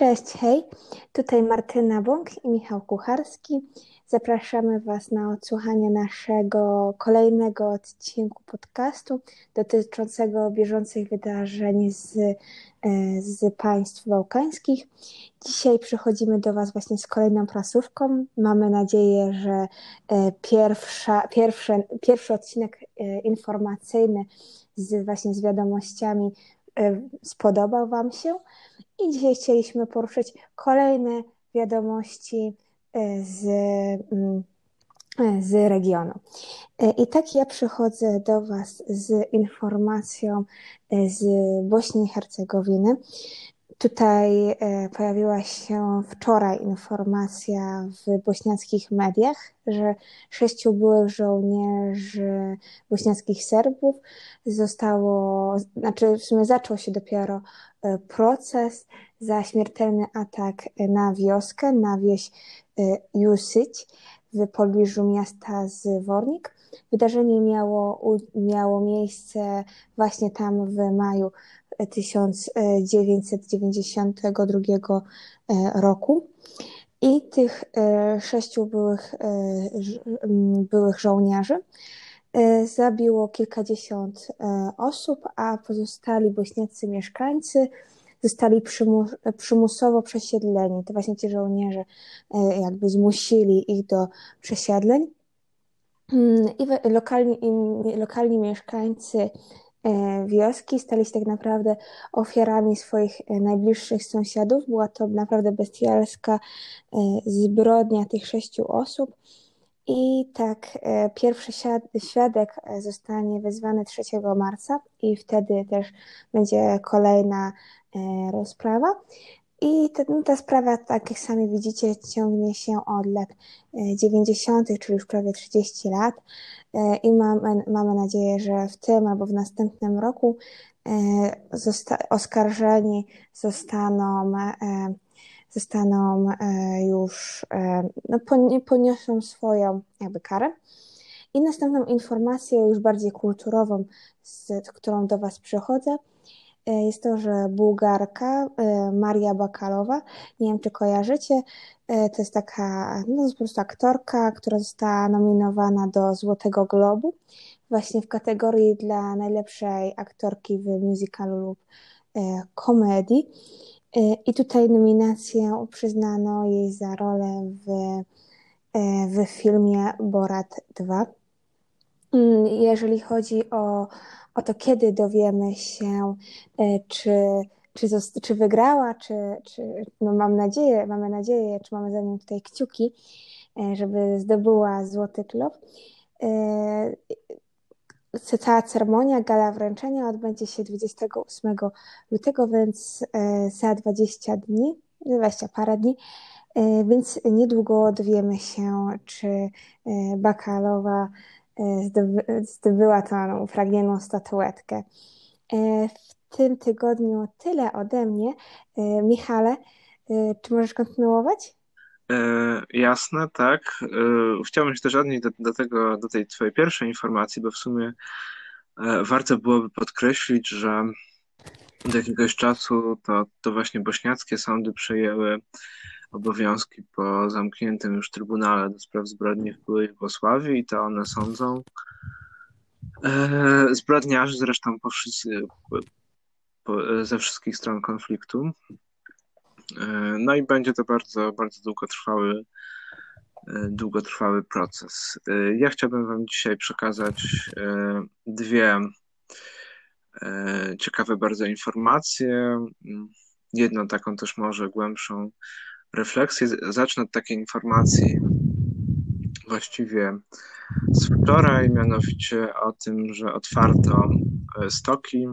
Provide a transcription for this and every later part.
Cześć, hej, tutaj Martyna Bąk i Michał Kucharski. Zapraszamy Was na odsłuchanie naszego kolejnego odcinku podcastu dotyczącego bieżących wydarzeń z, e, z państw bałkańskich. Dzisiaj przychodzimy do Was właśnie z kolejną prasówką. Mamy nadzieję, że e, pierwsza, pierwszy, pierwszy odcinek e, informacyjny z, właśnie z wiadomościami spodobał Wam się. I dzisiaj chcieliśmy poruszyć kolejne wiadomości z, mm, e, z regionu. E, I tak ja przychodzę do Was z informacją z Bośni i Hercegowiny. Tutaj pojawiła się wczoraj informacja w bośniackich mediach, że sześciu byłych żołnierzy bośniackich Serbów zostało, znaczy w sumie zaczął się dopiero E, proces za śmiertelny atak na wioskę, na wieś e, Jusyć w pobliżu miasta Zwornik. Wydarzenie miało, miało miejsce właśnie tam w maju 1992 e, roku. I tych sześciu byłych, byłych żołnierzy E, zabiło kilkadziesiąt e, osób, a pozostali bośniacy mieszkańcy zostali przymus przymusowo przesiedleni. To właśnie ci żołnierze e, jakby zmusili ich do przesiedleń. Mm, I lokalni, i lokalni mieszkańcy wioski stali się tak naprawdę ofiarami swoich najbliższych sąsiadów. Była to naprawdę bestialska zbrodnia tych sześciu osób. I tak, e, pierwszy świadek e, zostanie wezwany 3 marca i wtedy też będzie kolejna e, rozprawa. I ta, no, ta sprawa, tak jak sami widzicie, ciągnie się od lat 90., czyli już prawie 30 lat. I mamy, mamy nadzieję, że w tym albo w następnym roku zosta- oskarżeni zostaną zostaną e, już, e, no, poniosą swoją jakby karę. I następną informację, już bardziej kulturową, z którą do Was przychodzę, e, jest to, że Bułgarka Maria Bakalowa, nie wiem czy kojarzycie, to jest taka no, po prostu aktorka, która została nominowana do Złotego Globu właśnie w kategorii dla najlepszej aktorki w musicalu lub komedii. E, I tutaj nominację przyznano jej za rolę w, e, w filmie Borat 2. Mm, jeżeli chodzi o, o to, kiedy dowiemy się, e, czy, czy, czy wygrała, czy, czy no mam nadzieję, mamy nadzieję, czy mamy za nią tutaj kciuki, żeby zdobyła Złoty Klub. Cała ceremonia, gala wręczenia odbędzie się 28 lutego, więc e, za 20 dni, 20 parę dni, e, więc niedługo dowiemy się, czy e, Bakalowa zdobyła tą upragnioną statuetkę. W tym tygodniu tyle ode mnie. Michale, czy możesz kontynuować? E, jasne, tak. E, chciałbym się też odnieść do, do, tego, do tej twojej pierwszej informacji, bo w sumie e, warto byłoby podkreślić, że do jakiegoś czasu to, to właśnie bośniackie sądy przejęły obowiązki po zamkniętym już Trybunale do Spraw Zbrodni w byłej Jugosławii i to one sądzą zbrodniarzy zresztą po, po, ze wszystkich stron konfliktu. E, no i będzie to bardzo, bardzo długotrwały, e, długotrwały proces. E, ja chciałbym Wam dzisiaj przekazać dwie ciekawe bardzo informacje. Jedną taką też może głębszą refleksję. Zacznę od takiej informacji właściwie z wczoraj, mianowicie o tym, że otwarto stoki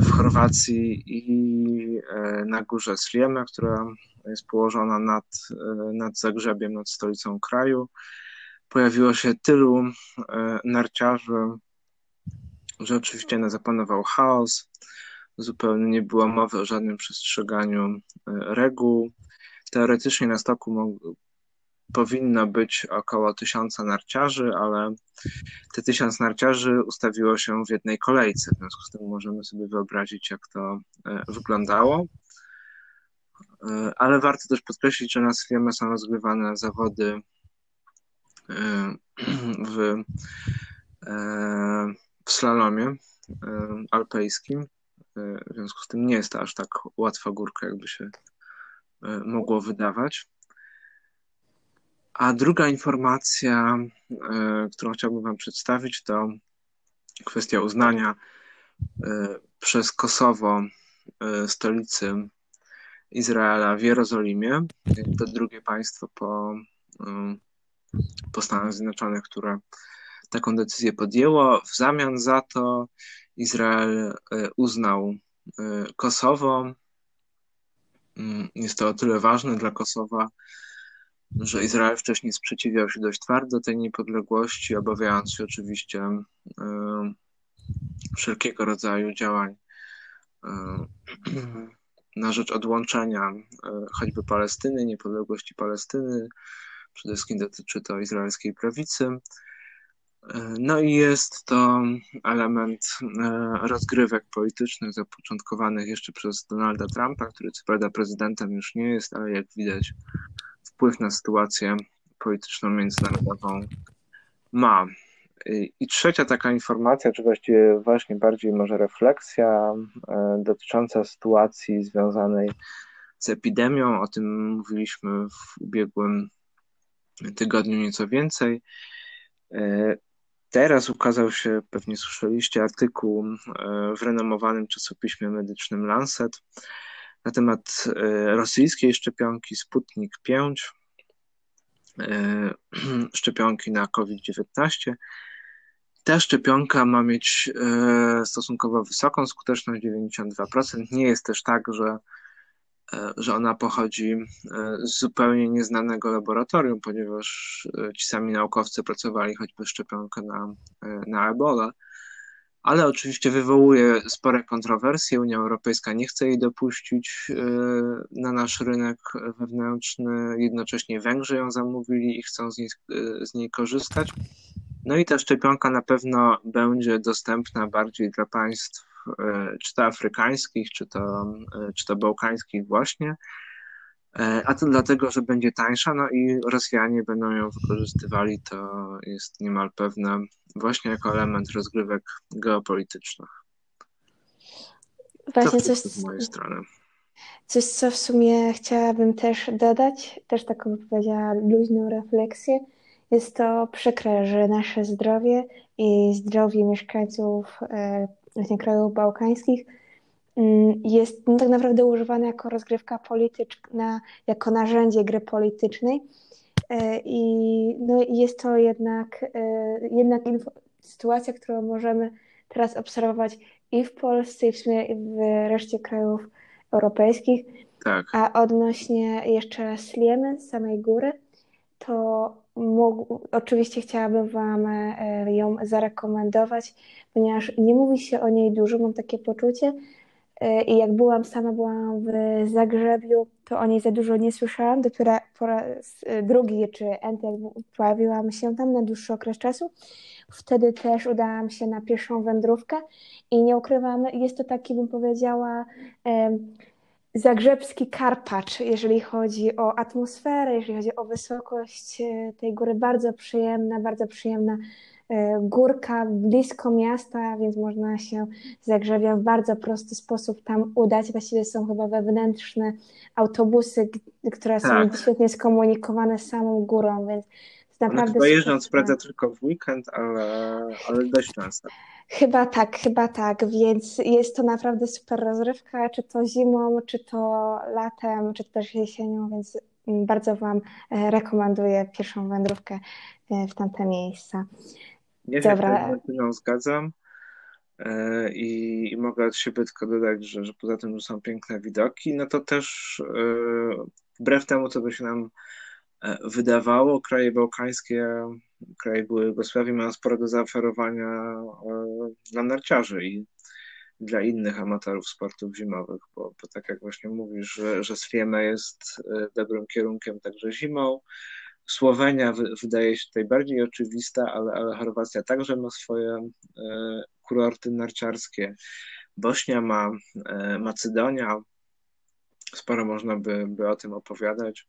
w Chorwacji i e, na górze Slieme, która jest położona nad, e, nad Zagrzebiem, nad stolicą kraju. Pojawiło się tylu e, narciarzy, że oczywiście zapanował chaos. Zupełnie nie było mowy o żadnym przestrzeganiu reguł. Teoretycznie na stoku powinno być około tysiąca narciarzy, ale te tysiąc narciarzy ustawiło się w jednej kolejce. W związku z tym możemy sobie wyobrazić, jak to wyglądało. Ale warto też podkreślić, że na Sliemie są rozgrywane zawody w, w slalomie alpejskim. W związku z tym nie jest to aż tak łatwa górka, jakby się mogło wydawać. A druga informacja, którą chciałbym Wam przedstawić, to kwestia uznania przez Kosowo stolicy Izraela w Jerozolimie. To drugie państwo po po Stanach Zjednoczonych, które taką decyzję podjęło. W zamian za to Izrael e, uznał e, Kosowo. Mm, jest to o tyle ważne dla Kosowa, że Izrael wcześniej sprzeciwiał się dość twardo tej niepodległości, obawiając się oczywiście e, wszelkiego rodzaju działań na rzecz odłączenia choćby Palestyny, niepodległości Palestyny, Przede wszystkim dotyczy to izraelskiej prawicy. No i jest to element e, rozgrywek politycznych zapoczątkowanych jeszcze przez Donalda Trumpa, który co prawda prezydentem już nie jest, ale jak widać wpływ na sytuację polityczną międzynarodową ma. I trzecia taka informacja, czy właściwie właśnie bardziej może refleksja e, dotycząca sytuacji związanej z epidemią. O tym mówiliśmy w ubiegłym tygodniu nieco więcej. E, teraz ukazał się, pewnie słyszeliście, artykuł e, w renomowanym czasopiśmie medycznym Lancet na temat e, rosyjskiej szczepionki Sputnik 5, szczepionki na COVID-19. Ta szczepionka ma mieć stosunkowo wysoką skuteczność 92%. Nie jest też tak, że E, że ona pochodzi e, z zupełnie nieznanego laboratorium, ponieważ e, ci sami naukowcy pracowali choćby szczepionkę na, na Ebola, ale oczywiście wywołuje spore kontrowersje. Unia Europejska nie chce jej dopuścić na nasz rynek wewnętrzny, jednocześnie Węgrzy ją zamówili i chcą z niej, z niej korzystać. No i ta szczepionka na pewno będzie dostępna bardziej dla państw E, czy to afrykańskich, czy to, e, czy to bałkańskich właśnie, e, a to dlatego, że będzie tańsza, no i Rosjanie będą ją wykorzystywali, to jest niemal pewne, właśnie jako element rozgrywek geopolitycznych. Właśnie to coś z mojej strony. Coś, co w sumie chciałabym też dodać, też taką powiedziała luźną refleksję, jest to przykre, że nasze zdrowie i zdrowie mieszkańców właśnie krajów bałkańskich mm, jest no, tak naprawdę używane jako rozgrywka polityczna, jako narzędzie gry politycznej. E, I no, jest to jednak, e, jednak sytuacja, którą możemy teraz obserwować i w Polsce, i w, sumie w reszcie krajów europejskich. Tak. A odnośnie jeszcze Sliemy, samej góry, to mógł, oczywiście chciałabym Wam e, ją zarekomendować, ponieważ nie mówi się o niej dużo, mam takie poczucie. E, I jak byłam sama, byłam w Zagrzebiu, to o niej za dużo nie słyszałam. Dopiero po raz e, drugi czy enty, jak pojawiłam się tam na dłuższy okres czasu. Wtedy też udałam się na pierwszą wędrówkę i nie ukrywam, jest to taki, bym powiedziała, zagrzebski Karpacz, jeżeli chodzi o atmosferę, jeżeli chodzi o wysokość e, tej góry. Bardzo przyjemna, bardzo przyjemna e, górka blisko miasta, więc można się Zagrzebia w bardzo prosty sposób tam udać. Właściwie są chyba wewnętrzne autobusy, które są tak. świetnie skomunikowane z samą górą, więc naprawdę... Jeżdżą co prawda tylko w weekend, ale, ale dość często. Chyba tak, chyba tak, więc jest to naprawdę super rozrywka, czy to zimą, czy to latem, czy to też jesienią, więc bardzo Wam e, rekomenduję pierwszą wędrówkę e, w tamte miejsca. Nie Dobra. się z zgadzam e, i, i mogę od siebie tylko dodać, że, że poza tym, że są piękne widoki, no to też wbrew temu, co by się nam wydawało, kraje bałkańskie kraje były Jugosławii mają sporo do zaoferowania e, dla narciarzy i dla innych amatorów sportów zimowych, bo, bo tak jak właśnie mówisz, że, że Sliema jest e, dobrym kierunkiem także zimą. Słowenia wydaje się tutaj bardziej oczywista, ale, ale Chorwacja także ma swoje e, kurorty narciarskie. Bośnia ma, e, Macedonia, sporo można by, by o tym opowiadać.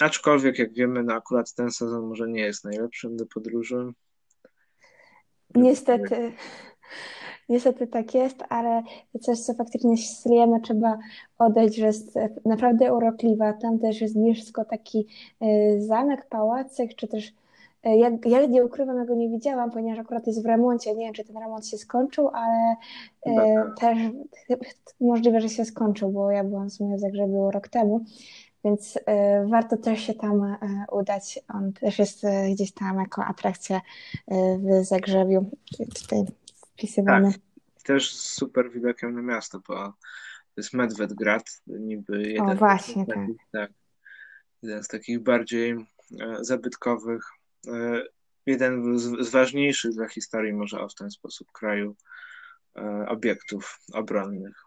Aczkolwiek, jak wiemy, no akurat ten sezon może nie jest najlepszym do podróży. Niestety. Niestety tak jest, ale coś, co faktycznie Sliema trzeba oddać, że jest naprawdę urokliwa. Tam też jest blisko taki e, zamek, pałacyk, czy też e, ja, ja nie ukrywam, ja go nie widziałam, ponieważ akurat jest w remoncie. Nie wiem, czy ten remont się skończył, ale e, też możliwe, że się skończył, bo ja byłam w sumie w Zagrzebiu rok temu, więc e, warto też się tam e, udać. On też jest e, gdzieś tam jako atrakcja w Zagrzebiu. Tutaj wpisywany. Tak. Też z super widokiem na miasto, bo to jest Medvedgrad, niby jeden, o, właśnie, tak. tak. jeden z takich bardziej zabytkowych, jeden z, ważniejszych dla historii może w ten sposób kraju obiektów obronnych,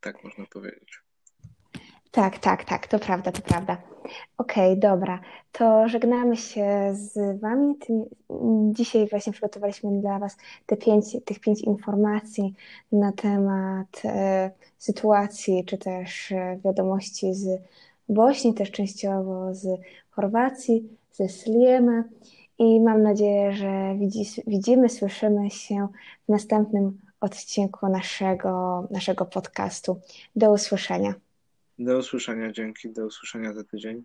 tak można powiedzieć. Tak, tak, tak, to prawda, to prawda. Okej, okay, dobra. To żegnamy się z Wami. Dzisiaj właśnie przygotowaliśmy dla Was te pięć, tych pięć informacji na temat e, sytuacji, czy też e, wiadomości z Bośni, też częściowo z Chorwacji, ze Sliemy. I mam nadzieję, że widzi, widzimy, słyszymy się w następnym odcinku naszego, naszego podcastu. Do usłyszenia. Do usłyszenia, dzięki, do usłyszenia za tydzień.